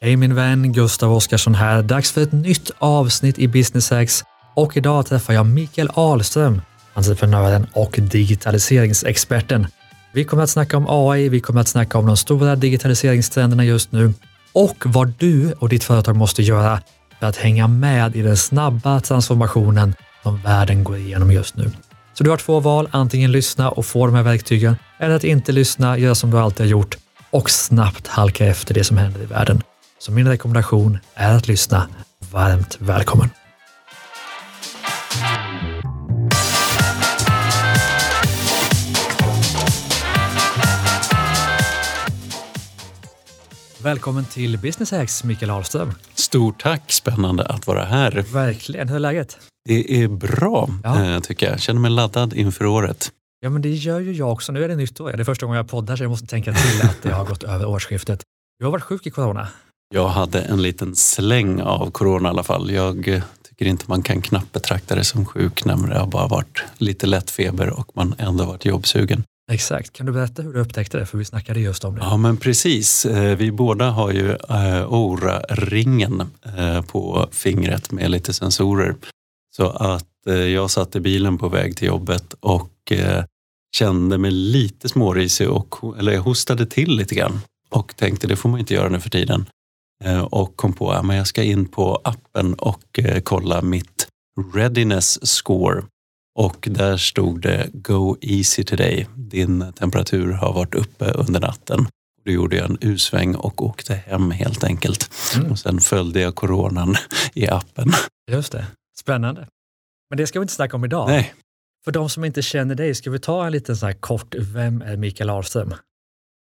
Hej min vän, Gustav Oskarsson här. Dags för ett nytt avsnitt i Business Hacks och idag träffar jag Mikael Ahlström, entreprenören och digitaliseringsexperten. Vi kommer att snacka om AI, vi kommer att snacka om de stora digitaliseringstrenderna just nu och vad du och ditt företag måste göra för att hänga med i den snabba transformationen som världen går igenom just nu. Så du har två val, antingen lyssna och få de här verktygen eller att inte lyssna, göra som du alltid har gjort och snabbt halka efter det som händer i världen. Så min rekommendation är att lyssna. Varmt välkommen! Välkommen till Business Hacks, Mikael Ahlström. Stort tack, spännande att vara här. Verkligen, hur är läget? Det är bra, ja. Eh, tycker jag. Känner mig laddad inför året. Ja, men det gör ju jag också. Nu är det nytt år. Det är första gången jag poddar så jag måste tänka till att det har gått över årsskiftet. Du har varit sjuk i corona. Jag hade en liten släng av corona i alla fall. Jag eh, tycker inte man kan knappt betrakta det som sjuk när det har bara varit lite lätt feber och man ändå varit jobbsugen. Exakt. Kan du berätta hur du upptäckte det? För vi snackade just om det. Ja, men precis. Eh, vi båda har ju eh, Oura-ringen på fingret med lite sensorer. Så att jag satt i bilen på väg till jobbet och kände mig lite smårisig och eller jag hostade till lite grann och tänkte det får man inte göra nu för tiden. Eh, och kom på att jag ska in på appen och eh, kolla mitt readiness score. Och där stod det Go easy today. Din temperatur har varit uppe under natten. Då gjorde jag en U-sväng och åkte hem helt enkelt. Mm. Och sen följde jag coronan i appen. Just det, spännande. Men det ska vi inte snacka om idag. Nej. För de som inte känner dig, ska vi ta en liten så här kort, vem är Mikael Ahlström?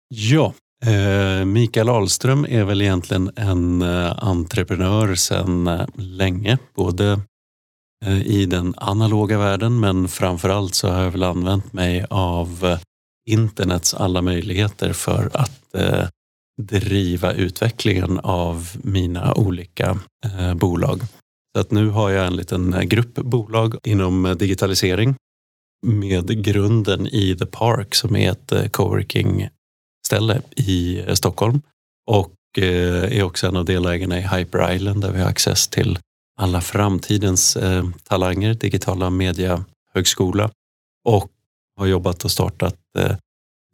Ja, Eh, Mikael Ahlström är väl egentligen en eh, entreprenör sedan eh, länge, både i den analoga världen men framförallt så har jag väl använt mig av internets alla möjligheter för att driva utvecklingen av mina olika bolag. Så att nu har jag en liten grupp bolag inom digitalisering med grunden i The Park som är ett coworking ställe i eh, Stockholm och eh, är också en av delägarna i Hyper Island där vi har access till alla framtidens eh, talanger, digitala mediahögskola och har jobbat och startat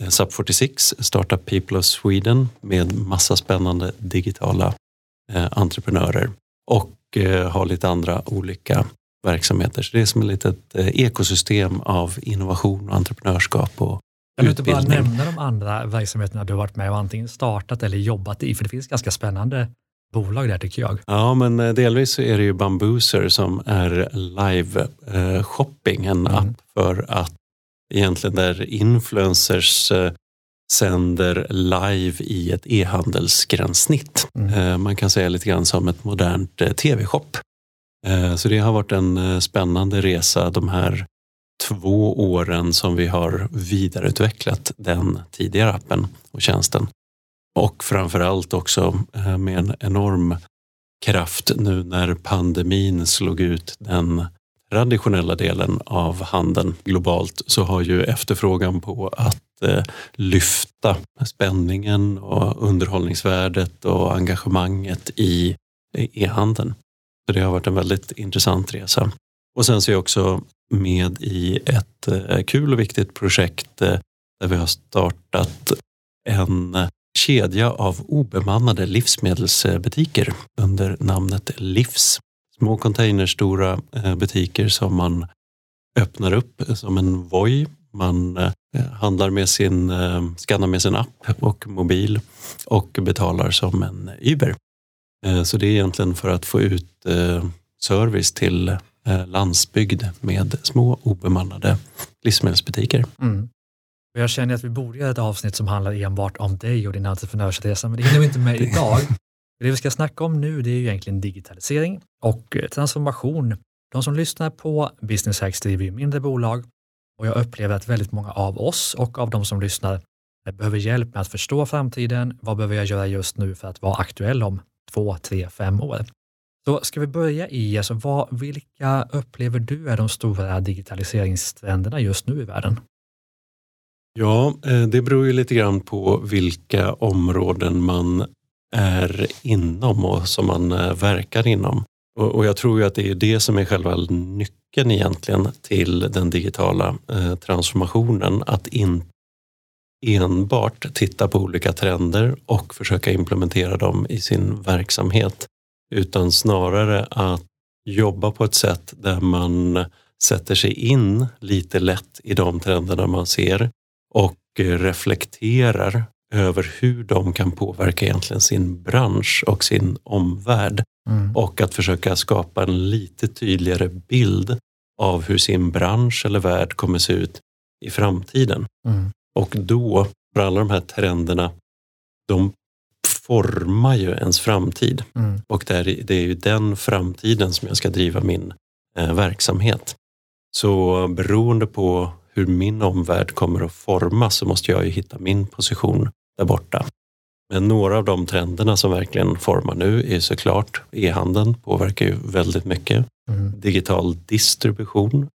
SUP46 Startup People of Sweden med massa spännande digitala entreprenörer och har lite andra olika verksamheter. Så det är som ett litet ekosystem av innovation och entreprenörskap och kan du inte bara nämna de andra verksamheterna du har varit med och antingen startat eller jobbat i? För det finns ganska spännande bolag där tycker jag. Ja, men eh, delvis så är det ju Bambooser som är live eh, shopping, en mm. app för att egentligen där influencers eh, sänder live i ett e-handelsgränssnitt. Mm. Man kan säga lite grann som ett modernt tv-shop. Så det har varit en spännande resa de här två åren som vi har vidareutvecklat den tidigare appen och tjänsten. Och framförallt också eh, med en enorm kraft nu när pandemin slog ut den traditionella delen av handeln globalt så har ju efterfrågan på att eh, lyfta spänningen och underhållningsvärdet och engagemanget i e-handeln. Så det har varit en väldigt intressant resa. Och sen så är jag också med i ett eh, kul och viktigt projekt eh, där vi har startat en kedja av obemannade livsmedelsbutiker under namnet Livs. Små containerstora stora eh, butiker som man öppnar upp som en Voi. Man handlar med sin, skannar med sin app och mobil och betalar som en Uber. Så det är egentligen för att få ut service till Eh, landsbygd med små obemannade livsmedelsbutiker. Mm. Jag känner att vi borde göra ett avsnitt som handlar enbart om dig och din entreprenörsresa, men det hinner vi inte med idag. Det vi ska snacka om nu det är ju egentligen digitalisering och eh, transformation. De som lyssnar på Business Hacks driver ju mindre bolag och jag upplever att väldigt många av oss och av de som lyssnar eh, behöver hjälp med att förstå framtiden. Vad behöver jag göra just nu för att vara aktuell om två, tre, fem år? Så ska vi börja i, alltså vad, vilka upplever du är de stora digitaliseringstrenderna just nu i världen? Ja, eh, det beror ju lite grann på vilka områden man är inom och som man eh, verkar inom. Och, jag tror ju att det är det som är själva nyckeln egentligen till den digitala eh, transformationen. Att inte enbart titta på olika trender och försöka implementera dem i sin verksamhet. Utan snarare att jobba på ett sätt där man sätter sig in lite lätt i de trenderna man ser och reflekterar över hur de kan påverka egentligen sin bransch och sin omvärld. Mm. Och att försöka skapa en lite tydligare bild av hur sin bransch eller värld kommer se ut i framtiden. Mm. Och då, för alla de här trenderna, de formar ju ens framtid. Mm. Och det är, det är ju den framtiden som jag ska driva min eh, verksamhet. Så beroende på hur min omvärld kommer att formas så måste jag ju hitta min position där borta. Men några av de trenderna som verkligen formar nu är såklart e-handeln påverkar ju väldigt mycket. Mm. Digital distribution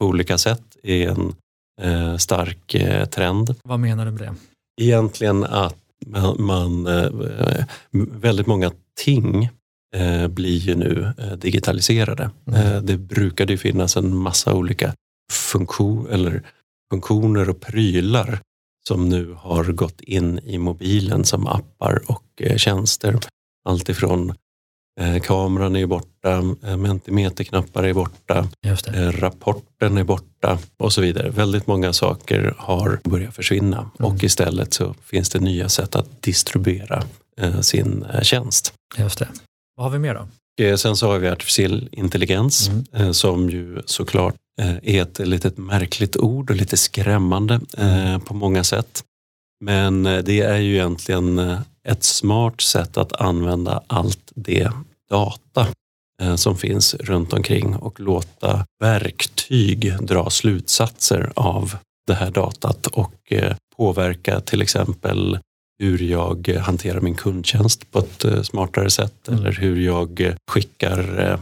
på olika sätt är en eh, stark eh, trend. Vad menar du med det? Egentligen att man, man eh, väldigt många ting eh, blir ju nu eh, digitaliserade. Mm. Det brukade ju finnas en massa olika funktion, eller funktioner och prylar som nu har gått in i mobilen som appar och tjänster. Alltifrån kameran är borta, eh, mentimeterknappar är borta, eh, rapporten är borta och så vidare. Väldigt många saker har börjat försvinna mm. och istället så finns det nya sätt att distribuera eh, sin eh, tjänst. Just det. Vad har vi mer då? Sen så har vi artificiell intelligens mm. som ju såklart Eh, är ett litet märkligt ord och lite skrämmande eh, på många sätt. Men eh, det är ju egentligen ett smart sätt att använda allt det data som finns runt omkring och låta verktyg dra slutsatser av det här datat och påverka till exempel hur jag hanterar min kundtjänst på ett smartare sätt mm. eller hur jag skickar Eh,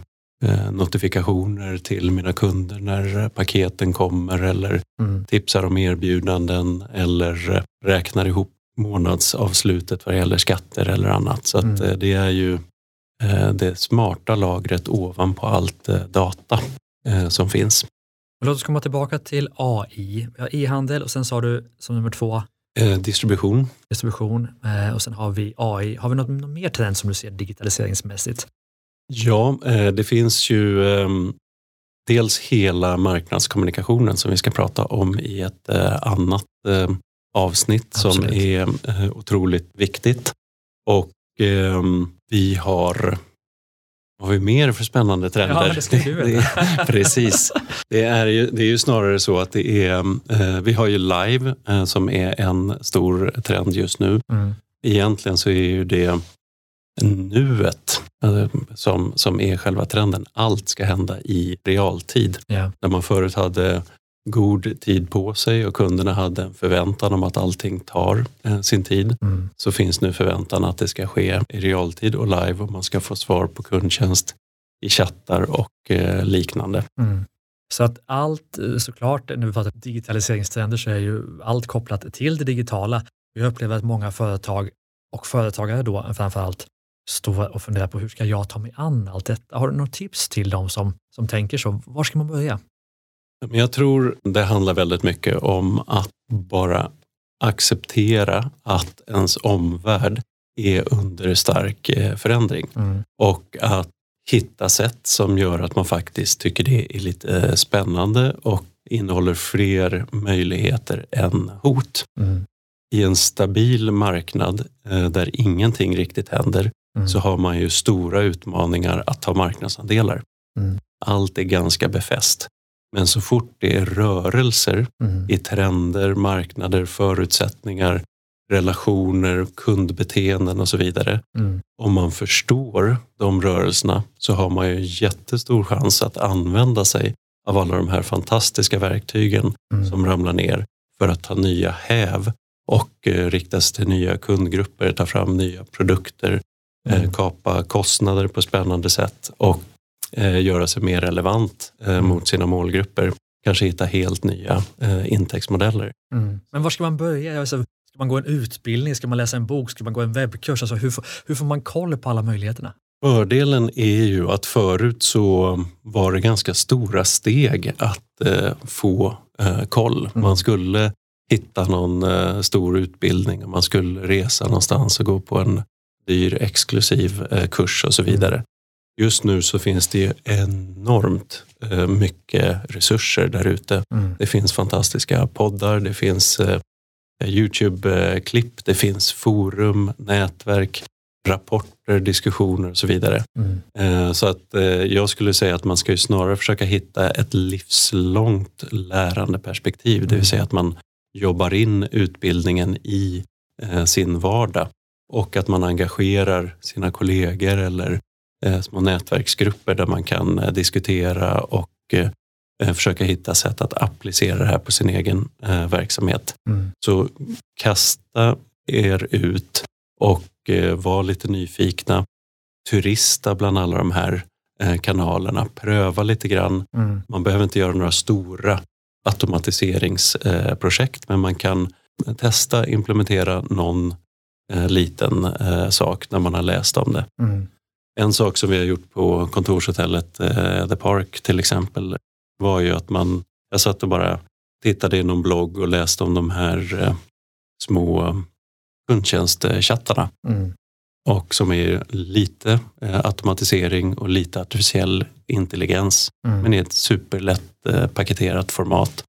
notifikationer till mina kunder när paketen kommer eller mm. tipsar om erbjudanden eller räknar ihop månadsavslutet vad det gäller skatter eller annat. Så mm. Eh, det är ju eh, det smarta lagret ovanpå allt data som finns. Låt oss komma tillbaka till AI. Vi har e-handel och sen sa du som nummer två distribution. Distribution och sen har vi AI. Har vi något, något mer trend som du ser digitaliseringsmässigt? Ja, eh, det finns ju ehm, dels hela marknadskommunikationen som vi ska prata om i ett eh, annat eh, avsnitt Absolut. som är otroligt viktigt. Och ehm, vi har vad har vi mer för spännande trender? Ja, det ska du. Precis. Det är, ju, det är ju snarare så att det är, vi har ju live som är en stor trend just nu. Mm. Egentligen så är ju det nuet eh, som, som är själva trenden. Allt ska hända i realtid. Yeah. Där man förut hade god tid på sig och kunderna hade en förväntan om att allting tar eh, sin tid. Mm. Så finns nu förväntan att det ska ske i realtid och live och man ska få svar på kundtjänst i chattar och eh, liknande. Mm. Så att allt såklart, när vi pratar digitaliseringstrender så är ju allt kopplat till det digitala. Vi upplever att många företag och företagare då framför allt stå och fundera på hur ska jag ta mig an allt detta? Har du något tips till dem som, som tänker så? Var ska man börja? Jag tror det handlar väldigt mycket om att bara acceptera att ens omvärld är under stark eh, förändring mm. och att hitta sätt som gör att man faktiskt tycker det är lite eh, spännande och innehåller fler möjligheter än hot. Mm. I en stabil marknad eh, där ingenting riktigt händer mm. så har man ju stora utmaningar att ta marknadsandelar. Mm. Allt är ganska befäst. Men så fort det är rörelser mm. i trender, marknader, förutsättningar, relationer, kundbeteenden och så vidare. Mm. Om man förstår de rörelserna så har man ju jättestor chans att använda sig av alla de här fantastiska verktygen mm. som ramlar ner för att ta nya häv och eh, riktas till nya kundgrupper, ta fram nya produkter, mm. kapa kostnader på spännande sätt och eh, göra sig mer relevant eh, mm. mot sina målgrupper. Kanske hitta helt nya intäktsmodeller. Mm. Men var ska man börja? Alltså, ska man gå en utbildning? Ska man läsa en bok? Ska man gå en webbkurs? Alltså hur, hur får man koll på alla möjligheterna? Fördelen är ju att förut så var det ganska stora steg att eh, få eh, koll. Mm. Man skulle hitta någon eh, stor utbildning och man skulle resa någonstans och gå på en dyr exklusiv eh, kurs och så vidare. Just nu så finns det enormt eh, mycket resurser där ute. Mm. Det finns fantastiska poddar, det finns eh, Youtube-klipp, det finns forum, nätverk, rapporter, diskussioner och så vidare. Mm. Så att jag skulle säga att man ska ju snarare försöka hitta ett livslångt lärande perspektiv, mm. det vill mm. säga att man jobbar in utbildningen i sin vardag och att man engagerar sina kollegor eller Eh, små nätverksgrupper där man kan eh, diskutera och eh, försöka hitta sätt att applicera det här på sin egen verksamhet. Mm. Så kasta er ut och var lite nyfikna. Turista bland alla de här kanalerna. Pröva lite grann. Mm. Man behöver inte göra några stora automatiseringsprojekt men man kan testa implementera någon liten sak när man har läst om det. Mm. En sak som vi har gjort på kontorshotellet eh, The Park till exempel var ju att man, jag satt och bara tittade i någon blogg och läste om de här eh, små kundtjänstchattarna. Mm. Och som är lite eh, automatisering och lite artificiell intelligens. Mm. Men i ett superlätt eh, paketerat format.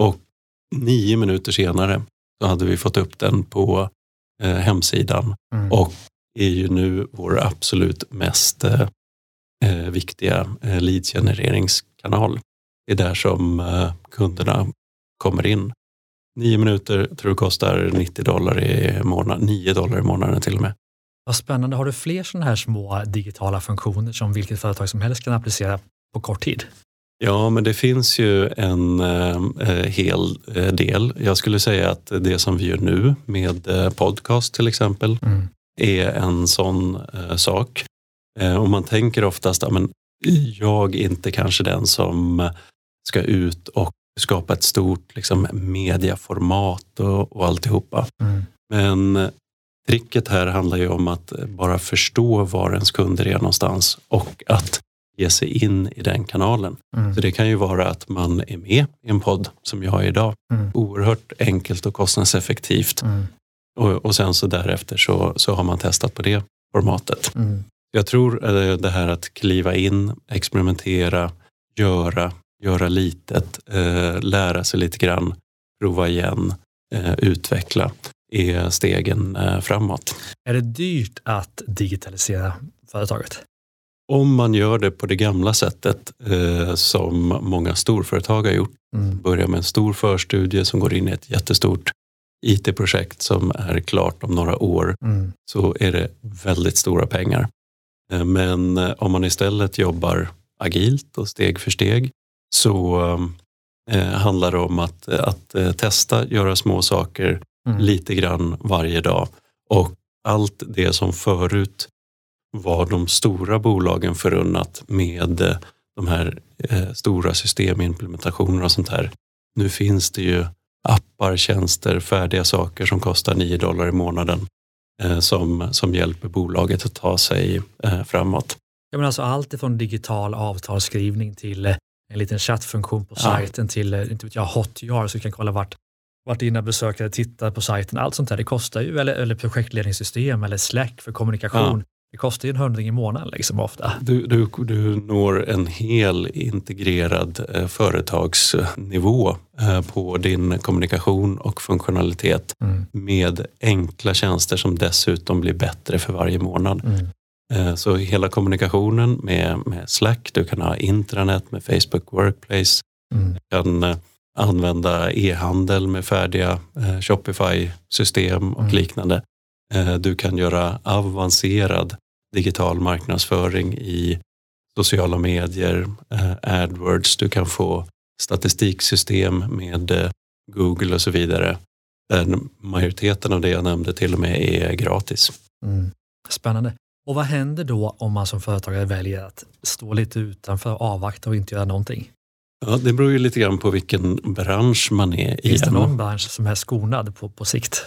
Och nio minuter senare så hade vi fått upp den på eh, hemsidan. Mm. Och är ju nu vår absolut mest eh, eh viktiga eh, leadsgenereringskanal. Det är där som eh, kunderna kommer in. Nio minuter tror jag kostar 90 dollar i månaden, 9 dollar i månaden till och med. Vad spännande. Har du fler sådana här små digitala funktioner som vilket företag som helst kan applicera på kort tid? Ja, men det finns ju en eh, eh hel del. Jag skulle säga att det som vi gör nu med podcast till exempel, mm är en sån eh, sak. Eh, och man tänker oftast, att jag är inte kanske den som ska ut och skapa ett stort liksom, mediaformat och, och alltihopa. Mm. Men tricket här handlar ju om att bara förstå var ens kunder är någonstans och att ge sig in i den kanalen. Mm. Så det kan ju vara att man är med i en podd som jag är idag. Mm. Oerhört enkelt och kostnadseffektivt. Mm. Och, och sen så därefter så, så har man testat på det formatet. Mm. Jag tror eh, det här att kliva in, experimentera, göra, göra litet, eh, lära sig lite grann, prova igen, eh, utveckla är stegen eh, framåt. Är det dyrt att digitalisera företaget? Om man gör det på det gamla sättet eh, som många storföretag har gjort, mm. börja med en stor förstudie som går in i ett jättestort IT-projekt som är klart om några år mm. så är det väldigt stora pengar. Eh, men eh, om man istället jobbar agilt och steg för steg så eh, handlar det om att, att eh, testa, göra små saker mm. lite grann varje dag. Och allt det som förut var de stora bolagen förunnat med de här eh, stora systemimplementationerna och sånt här. Nu finns det ju appar, tjänster, färdiga saker som kostar 9 dollar i månaden eh, som, som hjälper bolaget att ta sig eh, framåt. Ja, men alltså allt ifrån digital avtalsskrivning till eh, en liten chattfunktion på sajten till inte vet jag, Hotjar så du kan kolla vart, vart dina besökare tittar på sajten. Allt sånt där, det kostar ju, eller, eller projektledningssystem eller Slack för kommunikation. Det kostar ju en hundring i månaden liksom ofta. Du, du, du når en hel integrerad eh, företagsnivå eh, på din kommunikation och funktionalitet mm. med enkla tjänster som dessutom blir bättre för varje månad. Mm. Eh, så hela kommunikationen med, med Slack, du kan ha intranet med Facebook Workplace, mm. du kan eh, använda e-handel med färdiga eh, Shopify-system och mm. liknande. Eh, du kan göra avancerad digital marknadsföring i sociala medier, eh, AdWords, du kan få statistiksystem med eh, Google och så vidare. Där majoriteten av det jag nämnde till och med är gratis. Mm. Spännande. Och vad händer då om man som företagare väljer att stå lite utanför, avvakta och inte göra någonting? Ja, det beror ju lite grann på vilken bransch man är i. Finns det någon bransch som är skonad på, på sikt?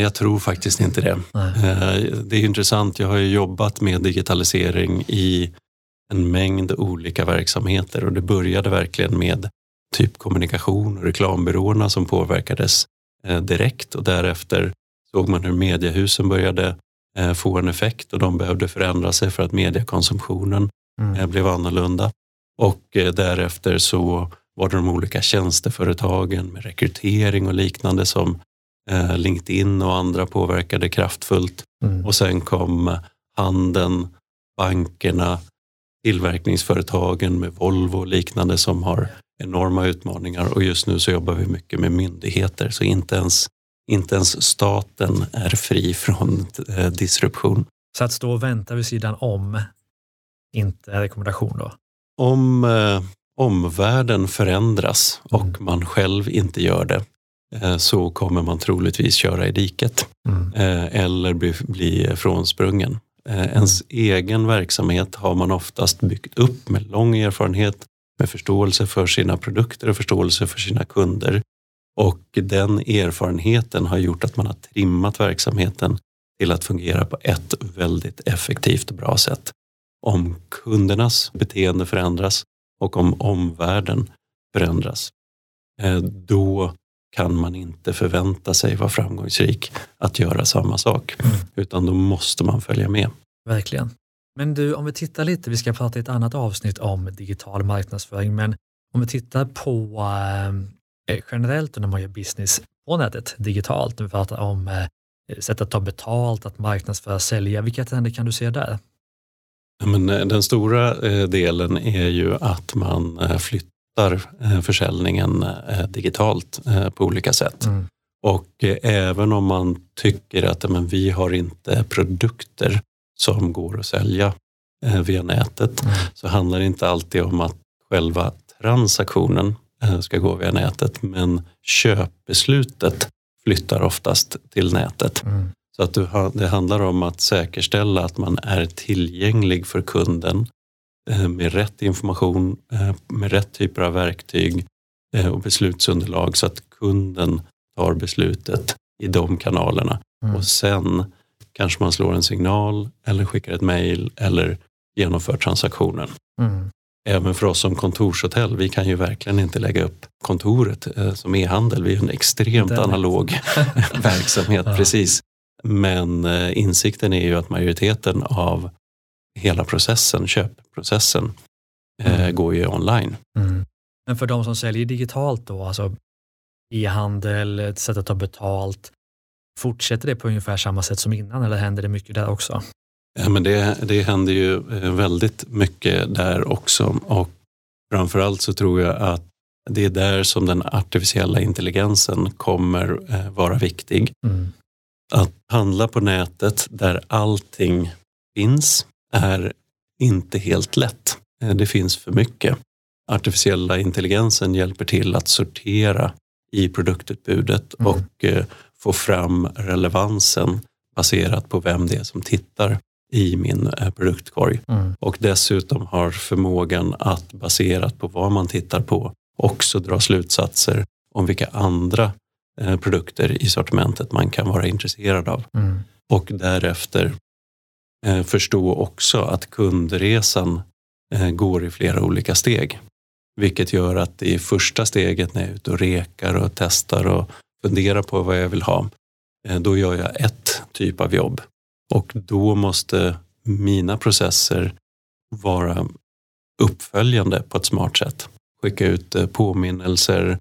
Jag tror faktiskt inte det. Nej. Det är intressant, jag har ju jobbat med digitalisering i en mängd olika verksamheter och det började verkligen med typ kommunikation och reklambyråerna som påverkades direkt och därefter såg man hur mediehusen började få en effekt och de behövde förändra sig för att mediekonsumtionen mm. blev annorlunda. Och därefter så var det de olika tjänsteföretagen med rekrytering och liknande som eh, LinkedIn och andra påverkade kraftfullt. Mm. Och sen kom handeln, bankerna, tillverkningsföretagen med Volvo och liknande som har enorma utmaningar och just nu så jobbar vi mycket med myndigheter så inte ens, inte ens staten är fri från eh, disruption. Så att stå och vänta vid sidan om, inte en rekommendation då? Om eh, omvärlden förändras och mm. man själv inte gör det eh, så kommer man troligtvis köra i diket mm. Eh, eller bli, bli frånsprungen. Eh, ens mm. egen verksamhet har man oftast byggt upp med lång erfarenhet, med förståelse för sina produkter och förståelse för sina kunder. Och den erfarenheten har gjort att man har trimmat verksamheten till att fungera på ett väldigt effektivt och bra sätt. Om kundernas beteende förändras och om omvärlden förändras, eh, då kan man inte förvänta sig vara framgångsrik att göra samma sak, mm. utan då måste man följa med. Verkligen. Men du, om vi tittar lite, vi ska prata i ett annat avsnitt om digital marknadsföring, men om vi tittar på eh, generellt när man gör business på nätet digitalt, när vi pratar om eh, sätt att ta betalt, att marknadsföra, sälja, vilka trender kan du se där? Men eh, den stora eh, delen är ju att man eh, flyttar försäljningen digitalt på olika sätt. Mm. Och även om man tycker att men vi har inte produkter som går att sälja via nätet mm. så handlar det inte alltid om att själva transaktionen ska gå via nätet men köpbeslutet flyttar oftast till nätet. Mm. Så att det handlar om att säkerställa att man är tillgänglig för kunden eh, med rätt information, eh, med rätt typer av verktyg eh, och beslutsunderlag så att kunden tar beslutet i de kanalerna. Mm. Och sen kanske man slår en signal eller skickar ett mejl eller genomför transaktionen. Mm. Även för oss som kontorshotell, vi kan ju verkligen inte lägga upp kontoret som e-handel. Vi är en extremt analog verksamhet. Ja. precis. Men eh, insikten är ju att majoriteten av hela processen, köpprocessen, eh, mm. går ju online. Mm. Men för de som säljer digitalt då, alltså e-handel, ett sätt att ta betalt, fortsätter det på ungefär samma sätt som innan eller händer det mycket där också? Ja, men det, det händer ju eh, väldigt mycket där också och framförallt så tror jag att det är där som den artificiella intelligensen kommer vara viktig. Mm. Att handla på nätet där allting finns är inte helt lätt. Eh, det finns för mycket. Artificiella intelligensen hjälper till att sortera i produktutbudet mm. och eh, få fram relevansen baserat på vem det är som tittar i min eh, produktkorg. Mm. Och dessutom har förmågan att baserat på vad man tittar på också dra slutsatser om vilka andra produkter i sortimentet man kan vara intresserad av. Mm. Och därefter Eh, förstå också att kundresan eh, går i flera olika steg. Vilket gör att i första steget när jag är ute och rekar och testar och funderar på vad jag vill ha, eh, då gör jag ett typ av jobb. Och då måste mina processer vara uppföljande på ett smart sätt. Skicka ut påminnelser,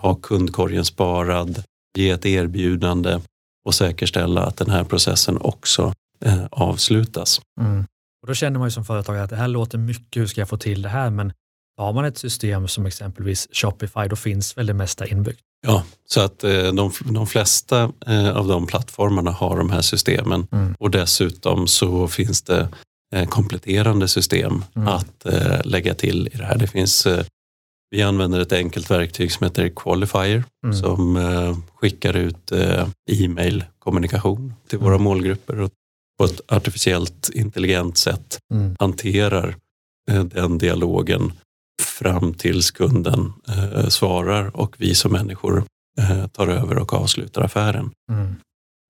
ha kundkorgen sparad, ge ett erbjudande och säkerställa att den här processen också eh, avslutas. Mm. Och då känner man ju som företagare att det här låter mycket, hur ska jag få till det här? Men har man ett system som exempelvis Shopify, då finns väl det mesta inbyggt? Ja, så att eh, de, de flesta eh, av de plattformarna har de här systemen mm. och dessutom så finns det eh, kompletterande system mm. att lägga till i det här. Det finns vi använder ett enkelt verktyg som heter Qualifier mm. som eh, skickar ut eh, e-mail kommunikation till våra mm. målgrupper och på ett artificiellt intelligent sätt mm. hanterar eh, den dialogen fram tills kunden eh, svarar och vi som människor eh, tar över och avslutar affären. Mm.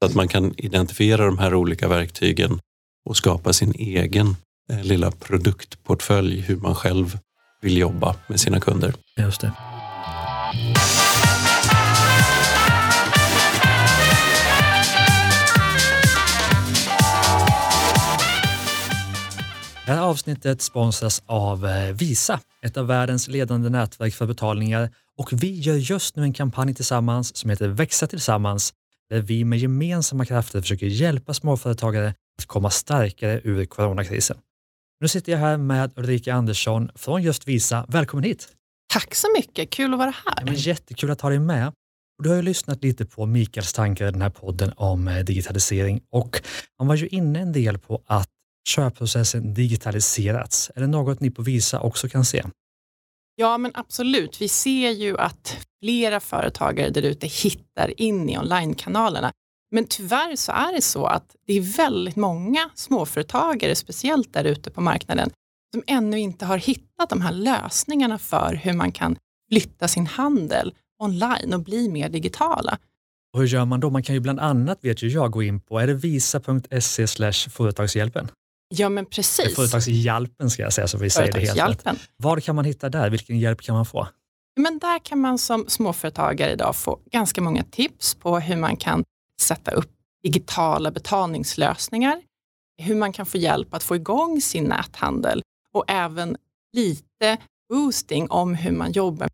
Så att man kan identifiera de här olika verktygen och skapa sin egen eh, lilla produktportfölj hur man själv vill jobba med sina kunder. Just det. Det här avsnittet sponsras av eh, Visa, ett av världens ledande nätverk för betalningar och vi gör just nu en kampanj tillsammans som heter Växa tillsammans där vi med gemensamma krafter försöker hjälpa småföretagare att komma starkare ur coronakrisen. Nu sitter jag här med Ulrika Andersson från just Visa. Välkommen hit! Tack så mycket, kul att vara här. Ja, men jättekul att ha dig med. Du har ju lyssnat lite på Mikaels tankar i den här podden om eh, digitalisering och han var ju inne en del på att köpprocessen digitaliserats. Är det något ni på Visa också kan se? Ja, men absolut. Vi ser ju att flera företagare där ute hittar in i onlinekanalerna. Men tyvärr så är det så att det är väldigt många småföretagare, speciellt där ute på marknaden, som ännu inte har hittat de här lösningarna för hur man kan flytta sin handel online och bli mer digitala. Och hur gör man då? Man kan ju bland annat, vet ju jag, gå in på, är det visa.se företagshjälpen? Ja, men precis. Företagshjälpen ska jag säga, så vi säger det helt rätt. Vad kan man hitta där? Vilken hjälp kan man få? Men där kan man som småföretagare idag få ganska många tips på hur man kan sätta upp digitala betalningslösningar, hur man kan få hjälp att få igång sin näthandel och även lite boosting om hur man jobbar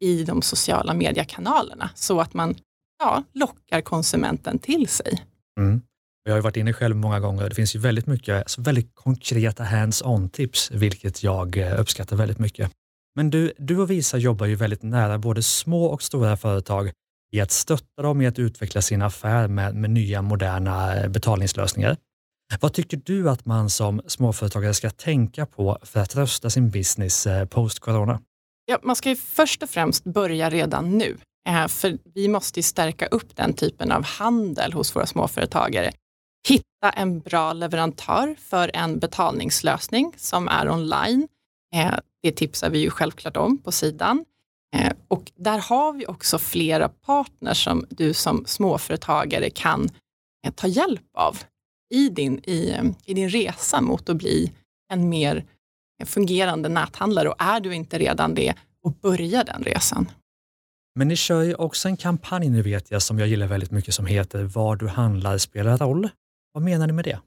i de sociala mediekanalerna så att man ja, lockar konsumenten till sig. Mm. Jag har varit inne själv många gånger. Det finns ju väldigt mycket alltså väldigt konkreta hands-on tips, vilket jag eh, uppskattar väldigt mycket. Men du, du och Visa jobbar ju väldigt nära både små och stora företag i att stötta dem i att utveckla sin affär med, med nya moderna eh, betalningslösningar. Vad tycker du att man som småföretagare ska tänka på för att rösta sin business eh, post-corona? Ja, man ska ju först och främst börja redan nu. Eh, för vi måste stärka upp den typen av handel hos våra småföretagare hitta en bra leverantör för en betalningslösning som är online. Det tipsar vi ju självklart om på sidan. Eh, och där har vi också flera partners som du som småföretagare kan eh, ta hjälp av i din, i, i din resa mot att bli en mer fungerande näthandlare. Och är du inte redan det, och börja den resan. Men ni kör ju också en kampanj nu vet jag som jag gillar väldigt mycket som heter Var du handlar spelar roll. Vad menar ni med det?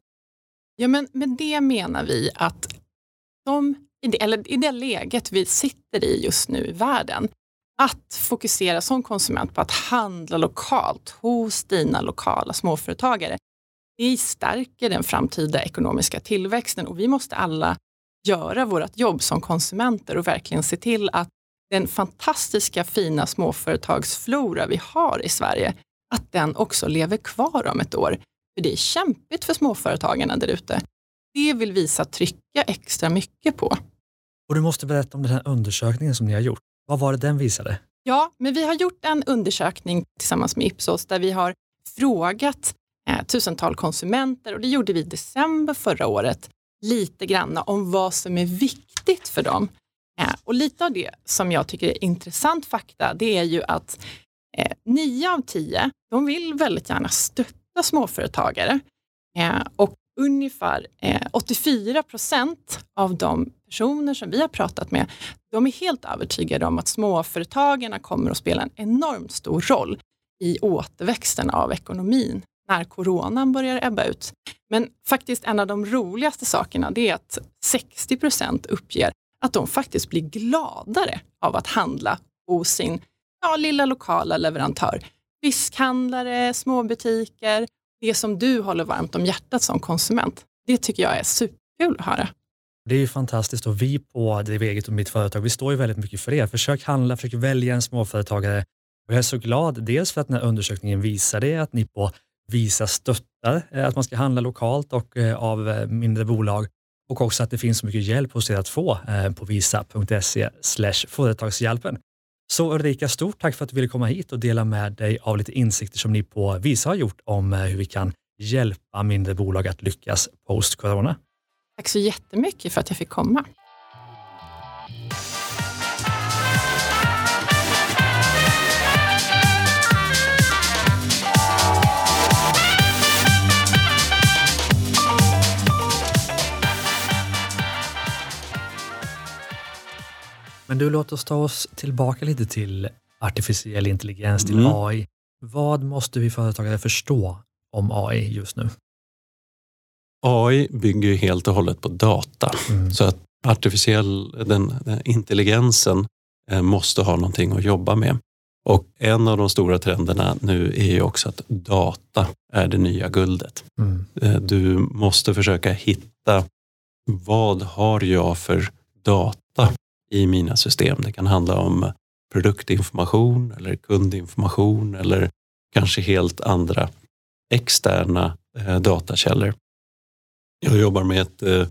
Ja, men med det menar vi att de, i, det, eller i det läget vi sitter i just nu i världen, att fokusera som konsument på att handla lokalt hos dina lokala småföretagare, det stärker den framtida ekonomiska tillväxten och vi måste alla göra vårt jobb som konsumenter och verkligen se till att den fantastiska fina småföretagsflora vi har i Sverige, att den också lever kvar om ett år. För det är kämpigt för småföretagarna där ute. Det vill Visa trycka extra mycket på. Och du måste berätta om den här undersökningen som ni har gjort. Vad var det den visade? Ja, men vi har gjort en undersökning tillsammans med Ipsos där vi har frågat eh, tusental konsumenter och det gjorde vi i december förra året lite grann om vad som är viktigt för dem. Eh, och lite av det som jag tycker är intressant fakta, det är ju att eh, nio av tio, de vill väldigt gärna stötta småföretagare eh, och ungefär 84 procent av de personer som vi har pratat med, de är helt övertygade om att småföretagarna kommer att spela en enormt stor roll i återväxten av ekonomin när coronan börjar ebba ut. Men faktiskt en av de roligaste sakerna det är att 60 procent uppger att de faktiskt blir gladare av att handla hos sin ja, lilla lokala leverantör. Fiskhandlare, småbutiker, det som du håller varmt om hjärtat som konsument. Det tycker jag är superkul att höra. Det är ju fantastiskt och vi på Driv eget och mitt företag, vi står ju väldigt mycket för det. Försök handla, försök välja en småföretagare. Och jag är så glad, dels för att den här undersökningen visar det, att ni på Visa stöttar eh, att man ska handla lokalt och eh, av eh, mindre bolag och också att det finns så mycket hjälp hos er att få på visa.se företagshjälpen. Så Ulrika, stort tack för att du ville komma hit och dela med dig av lite insikter som ni på Visa har gjort om eh, hur vi kan hjälpa mindre bolag att lyckas post-corona. Tack så jättemycket för att jag fick komma. Men du, låt oss ta oss tillbaka lite till artificiell intelligens, till Mm. AI. Vad måste vi företagare förstå om AI just nu? AI bygger ju helt och hållet på data. Mm. Så att artificiell den, den intelligensen eh, måste ha någonting att jobba med. Och en av de stora trenderna nu är ju också att data är det nya guldet. Mm. Eh, Du måste försöka hitta vad har jag för data i mina system. Det kan handla om produktinformation eller kundinformation eller kanske helt andra externa eh, datakällor. Jag jobbar med ett eh,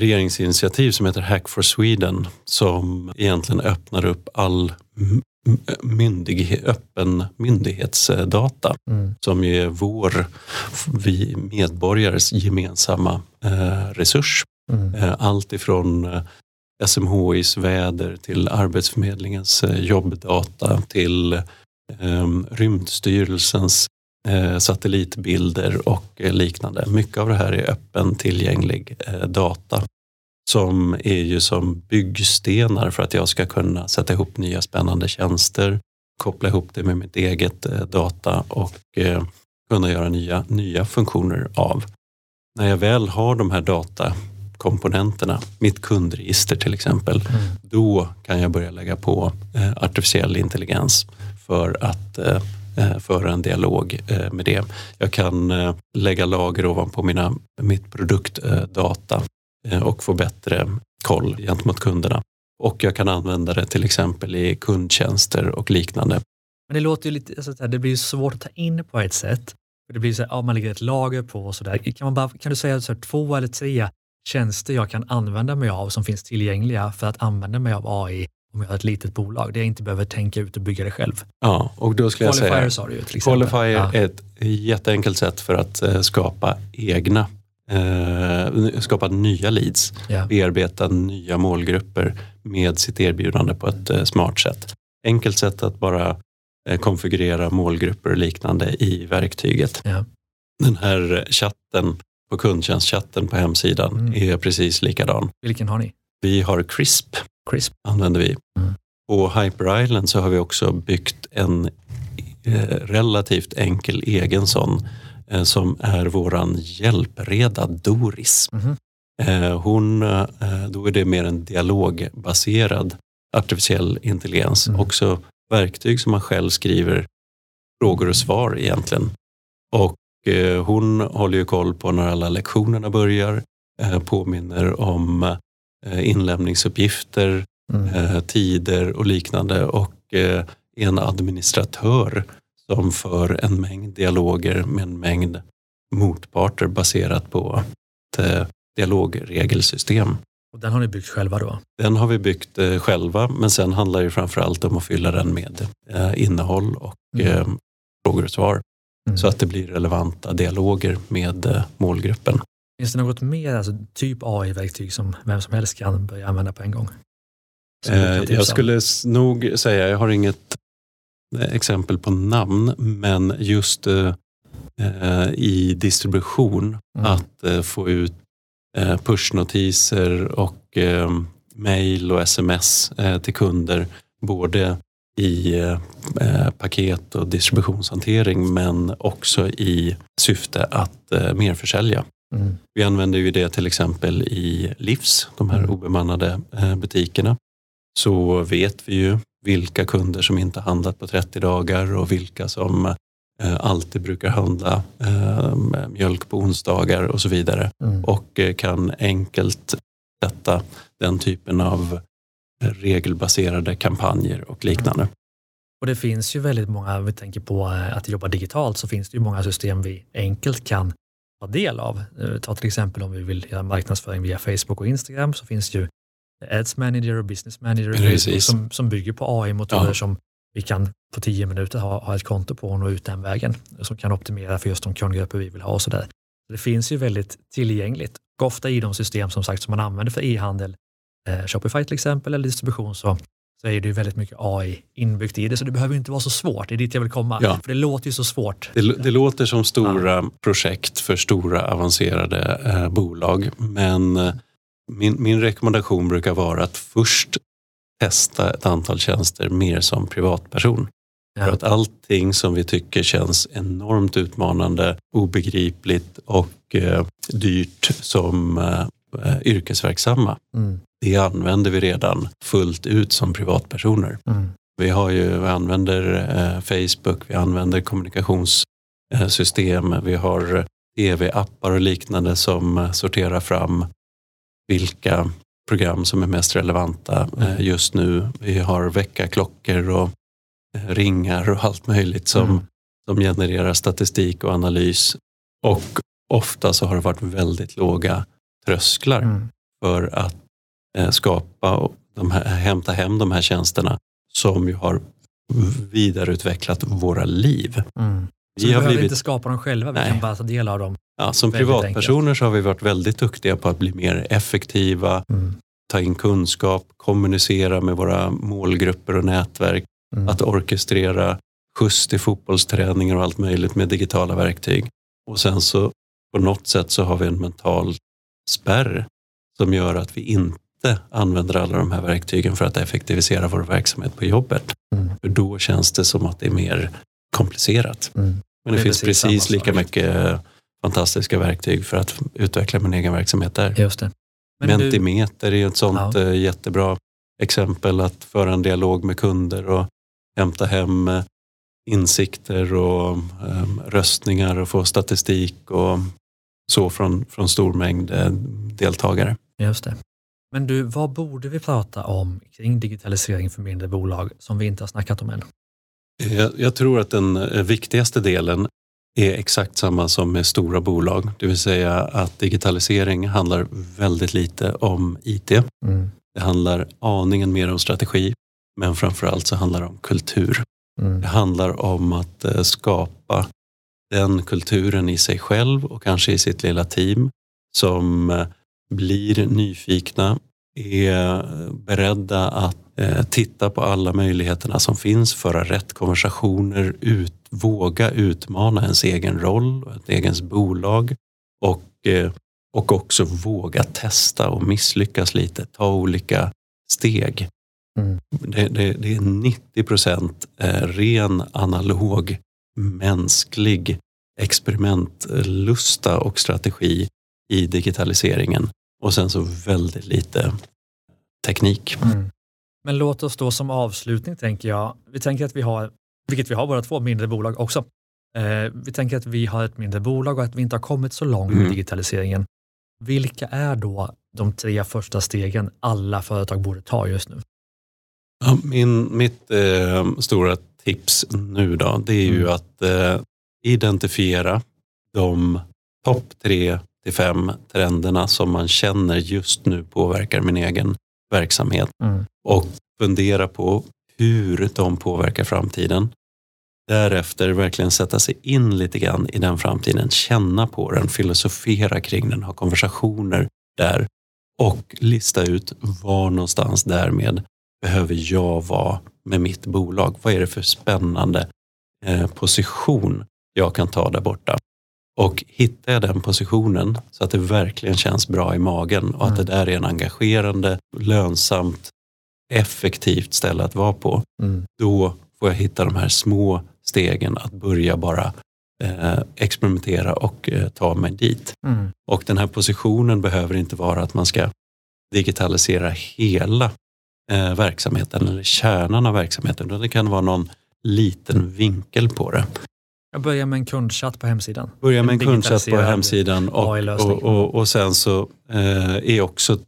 regeringsinitiativ som heter Hack for Sweden som egentligen öppnar upp all m- m- myndighe- öppen myndighetsdata Mm. som ju är vår, vi medborgares gemensamma eh, resurs. Mm. Allt ifrån SMHIs väder till Arbetsförmedlingens eh, jobbdata till eh, Rymdstyrelsens eh, satellitbilder och eh, liknande. Mycket av det här är öppen tillgänglig eh, data som är ju som byggstenar för att jag ska kunna sätta ihop nya spännande tjänster, koppla ihop det med mitt eget eh, data och eh, kunna göra nya, nya funktioner av. När jag väl har de här data datakomponenterna, mitt kundregister till exempel, Mm. då kan jag börja lägga på eh, artificiell intelligens för att eh, eh, föra en dialog eh, med det. Jag kan eh, lägga lager ovanpå mina, mitt produktdata och få bättre koll gentemot kunderna. Och jag kan använda det till exempel i kundtjänster och liknande. Men det låter ju lite, alltså, så här, det blir ju svårt att ta in på ett sätt. Det blir så här, ja, man lägger ett lager på och sådär. Kan, man bara, kan du säga så här, två eller tre tjänster jag kan använda mig av som finns tillgängliga för att använda mig av AI om jag har ett litet bolag, där jag inte behöver tänka ut och bygga det själv. Ja, och då skulle jag säga Qualifier sa du ju till exempel. Qualifier Ja. är ett jätteenkelt sätt för att eh, skapa egna, eh, skapa nya leads, Ja. bearbeta nya målgrupper med sitt erbjudande på ett eh, smart sätt. Enkelt sätt att bara eh, konfigurera målgrupper och liknande i verktyget. Ja. Den här chatten på kundtjänstchatten på hemsidan Mm. är precis likadan. Vilken har ni? Vi har CRISP Crisp? använder vi. Mm. På Hyper Island så har vi också byggt en eh, relativt enkel egen sån eh, som är våran hjälpreda Doris. Eh, hon, då är det mer en dialogbaserad artificiell intelligens. Mm. Också verktyg som man själv skriver frågor och svar egentligen. Och hon håller ju koll på när alla lektionerna börjar, eh, påminner om eh, inlämningsuppgifter, Mm. eh, tider och liknande och eh, är en administratör som för en mängd dialoger med en mängd motparter baserat på ett eh, dialogregelsystem. Och den har ni byggt själva då? Den har vi byggt eh, själva men sen handlar det framförallt om att fylla den med eh, innehåll och Mm. eh, frågor och svar Mm. så att det blir relevanta dialoger med eh, målgruppen. Finns det något mer, alltså typ AI-verktyg som vem som helst kan börja använda på en gång? Eh, jag skulle nog säga, jag har inget eh, exempel på namn, men just eh, eh, i distribution Mm. att eh, få ut pushnotiser och mail och sms till kunder, både i eh, paket och distributionshantering men också i syfte att eh, merförsälja. Mm. Vi använder ju det till exempel i Livs, de här Mm. obemannade eh, butikerna. Så vet vi ju vilka kunder som inte handlat på 30 dagar och vilka som eh, alltid brukar handla eh, mjölk på onsdagar och så vidare. Mm. Och eh, kan enkelt sätta den typen av regelbaserade kampanjer och liknande. Och det finns ju väldigt många, om vi tänker på eh, att jobba digitalt, så finns det ju många system vi enkelt kan ta del av. Eh, Ta till exempel om vi vill göra marknadsföring via Facebook och Instagram så finns det ju Ads Manager och Business Manager som, som bygger på AI-motorer Ja. som vi kan på tio minuter ha, ha ett konto på och nå ut den vägen. Som kan optimera för just de kundgrupper vi vill ha och sådär. Så Det finns ju väldigt tillgängligt. Och ofta i de system som sagt som man använder för e-handel, eh, Shopify till exempel, eller distribution, så, så är det ju väldigt mycket AI inbyggt i det. Så det behöver ju inte vara så svårt, det är dit jag vill komma. Ja. För det låter ju så svårt. Det, det låter som stora projekt för stora avancerade eh, bolag men eh, min, min rekommendation brukar vara att först testa ett antal tjänster mer som privatperson. Ja. För att allting som vi tycker känns enormt utmanande, obegripligt och eh, dyrt som eh, yrkesverksamma, Mm. det använder vi redan fullt ut som privatpersoner. Mm. Vi, har ju, vi använder eh, Facebook, vi använder kommunikationssystem, vi har tv-appar och liknande som eh, sorterar fram vilka program som är mest relevanta eh, just nu. Vi har väckarklockor och eh, ringar och allt möjligt som, Mm. som genererar statistik och analys. Och ofta så har det varit väldigt låga trösklar Mm. för att eh, skapa och de här, hämta hem de här tjänsterna som ju har vidareutvecklat våra liv. Mm. Så Vi vi har behöver blivit, inte skapa dem själva, vi Nej. kan bara ta del av dem. ja, som privatpersoner så har vi varit väldigt duktiga på att bli mer effektiva, Mm. ta in kunskap, kommunicera med våra målgrupper och nätverk, Mm. att orkestrera skjuts till fotbollsträningar och allt möjligt med digitala verktyg. Och sen så på något sätt så har vi en mental spärr som gör att vi inte använder alla de här verktygen för att effektivisera vår verksamhet på jobbet. Mm. För då känns det som att det är mer komplicerat. Mm. Men det, Det är finns precis precis lika sak. mycket eh, fantastiska verktyg för att utveckla min egen verksamhet där. Just det. Men du, Mentimeter är ju ett sånt Ja. eh, jättebra exempel att föra en dialog med kunder och hämta hem eh, insikter och eh, röstningar och få statistik och så från, från stor mängd eh, deltagare. just det. Men du, vad borde vi prata om kring digitalisering för mindre bolag som vi inte har snackat om än? Jag, jag tror att den eh, viktigaste delen är exakt samma som med stora bolag, det vill säga att digitalisering handlar väldigt lite om IT. Mm. Det handlar aningen mer om strategi, men framförallt så handlar det om kultur. Mm. Det handlar om att eh, skapa den kulturen i sig själv och kanske i sitt lilla team som eh, blir nyfikna, är beredda att eh, titta på alla möjligheterna som finns, föra rätt konversationer, ut, våga utmana ens egen roll och ett egens bolag och, eh, och också våga testa och misslyckas lite, ta olika steg. Mm. Det, det, det är 90 procent ren analog mänsklig experimentlusta och strategi i digitaliseringen och sen så väldigt lite teknik. Mm. Men låt oss då som avslutning tänker jag, vi tänker att vi har, vilket vi har båda två, mindre bolag också. Eh, vi tänker att vi har ett mindre bolag och att vi inte har kommit så långt Mm. digitaliseringen. Vilka är då de tre första stegen alla företag borde ta just nu? Ja, min, mitt eh, stora tips nu då, det är ju Mm. att eh, identifiera de topp tre till fem trenderna som man känner just nu påverkar min egen verksamhet Mm. och fundera på hur de påverkar framtiden. Därefter verkligen sätta sig in lite grann i den framtiden, känna på den, filosofera kring den, ha konversationer där och lista ut var någonstans därmed behöver jag vara med mitt bolag? Vad är det för spännande eh, position jag kan ta där borta? Och hittar jag den positionen så att det verkligen känns bra i magen och att det Mm. där är en engagerande, lönsamt, effektivt ställe att vara på, Mm. då får jag hitta de här små stegen att börja bara eh, experimentera och eh, ta mig dit. Mm. Och den här positionen behöver inte vara att man ska digitalisera hela eh, verksamheten eller kärnan av verksamheten, utan det kan vara någon liten vinkel på det. Jag börjar med en kundchatt på hemsidan. Börja med en En kundchatt på hemsidan och, och, och, och sen så eh, är också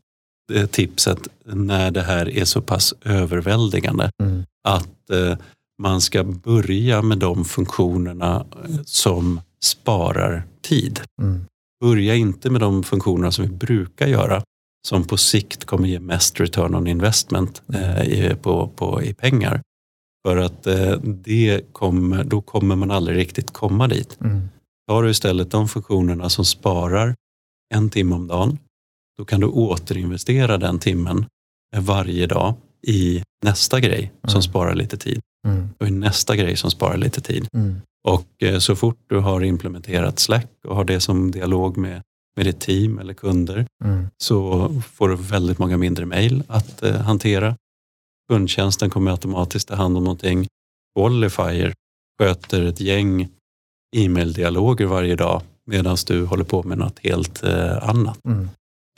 eh, tipset när det här är så pass överväldigande Mm. att eh, man ska börja med de funktionerna eh, som sparar tid. Mm. Börja inte med de funktionerna som vi brukar göra som på sikt kommer ge mest return on investment eh, i, på, på, i pengar. För att eh, det kommer, då kommer man aldrig riktigt komma dit. Mm. Tar du istället de funktionerna som sparar en timme om dagen, då kan du återinvestera den timmen eh, varje dag i nästa grej som Mm. sparar lite tid Mm. och i nästa grej som sparar lite tid. Mm. Och eh, så fort du har implementerat Slack och har det som dialog med, med ditt team eller kunder Mm. så får du väldigt många mindre mejl att eh, hantera. Kundtjänsten kommer automatiskt ta hand om någonting. Qualifier sköter ett gäng e-maildialoger varje dag medan du håller på med något helt eh, annat. Mm.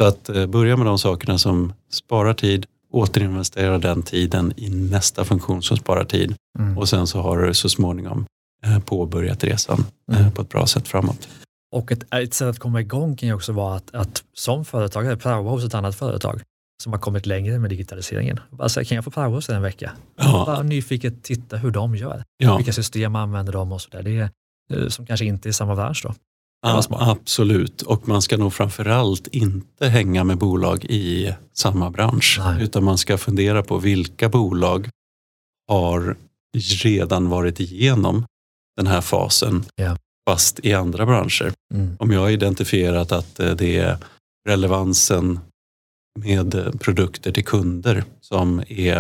Så att eh, börja med de sakerna som sparar tid, återinvestera den tiden i nästa funktion som sparar tid Mm. och sen så har du så småningom eh, påbörjat resan eh, Mm. på ett bra sätt framåt. Och ett, ett sätt att komma igång kan ju också vara att, att som företagare praoa hos ett annat företag som har kommit längre med digitaliseringen. Säga, kan jag få praoa hos er en vecka? Ja, Bara nyfiket titta hur de gör. ja Vilka system använder de och sådär. Det är eh, som kanske inte är samma bransch då. Det var a- smart. absolut. Och man ska nog framförallt inte hänga med bolag i samma bransch. Nej. Utan man ska fundera på vilka bolag har redan varit igenom den här fasen Ja. Fast i andra branscher. Mm. Om jag har identifierat att eh, det är relevansen med eh, produkter till kunder som är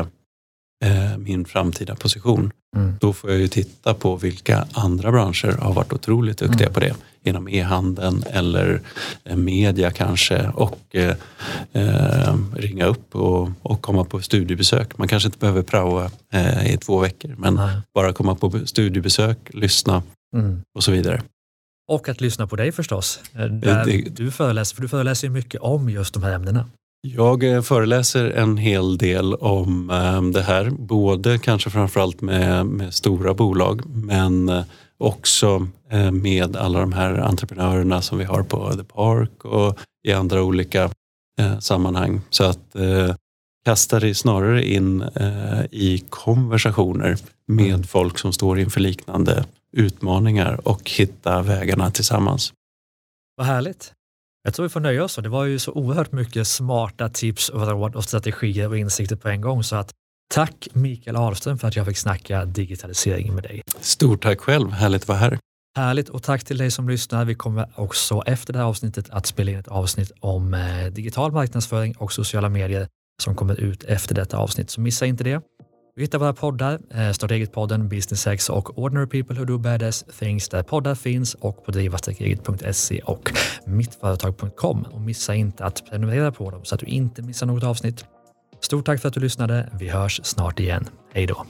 eh, min framtida position, Mm. då får jag ju titta på vilka andra branscher har varit otroligt duktiga Mm. på det. Inom e-handeln eller media kanske och eh, ringa upp och, och komma på studiebesök. Man kanske inte behöver praoa eh, i två veckor men Nej. bara komma på studiebesök, lyssna Mm. och så vidare. Och att lyssna på dig förstås. Eh, det- du föreläser, för du föreläser mycket om just de här ämnena. Jag eh, föreläser en hel del om eh, det här, både kanske framförallt med, med stora bolag men också med alla de här entreprenörerna som vi har på The Park och i andra olika sammanhang. Så att kasta dig snarare in i konversationer med Mm. folk som står inför liknande utmaningar och hitta vägarna tillsammans. Vad härligt. Jag tror vi får nöja oss. Det var ju så oerhört mycket smarta tips och råd och strategier och insikter på en gång. Så att tack Mikael Ahlström för att jag fick snacka digitalisering med dig. Stort tack själv, härligt att vara här. Härligt och tack till dig som lyssnar. Vi kommer också efter det här avsnittet att spela in ett avsnitt om eh, digital marknadsföring och sociala medier som kommer ut efter detta avsnitt. Så missa inte det. Vi hittar våra poddar, eh, Startegit-podden, Business Sex och Ordinary People Who Do Badass Things där poddar finns och på driva-eget.se och mittföretag.com. Och missa inte att prenumerera på dem så att du inte missar något avsnitt. Stort tack för att du lyssnade. Vi hörs snart igen. Hej då!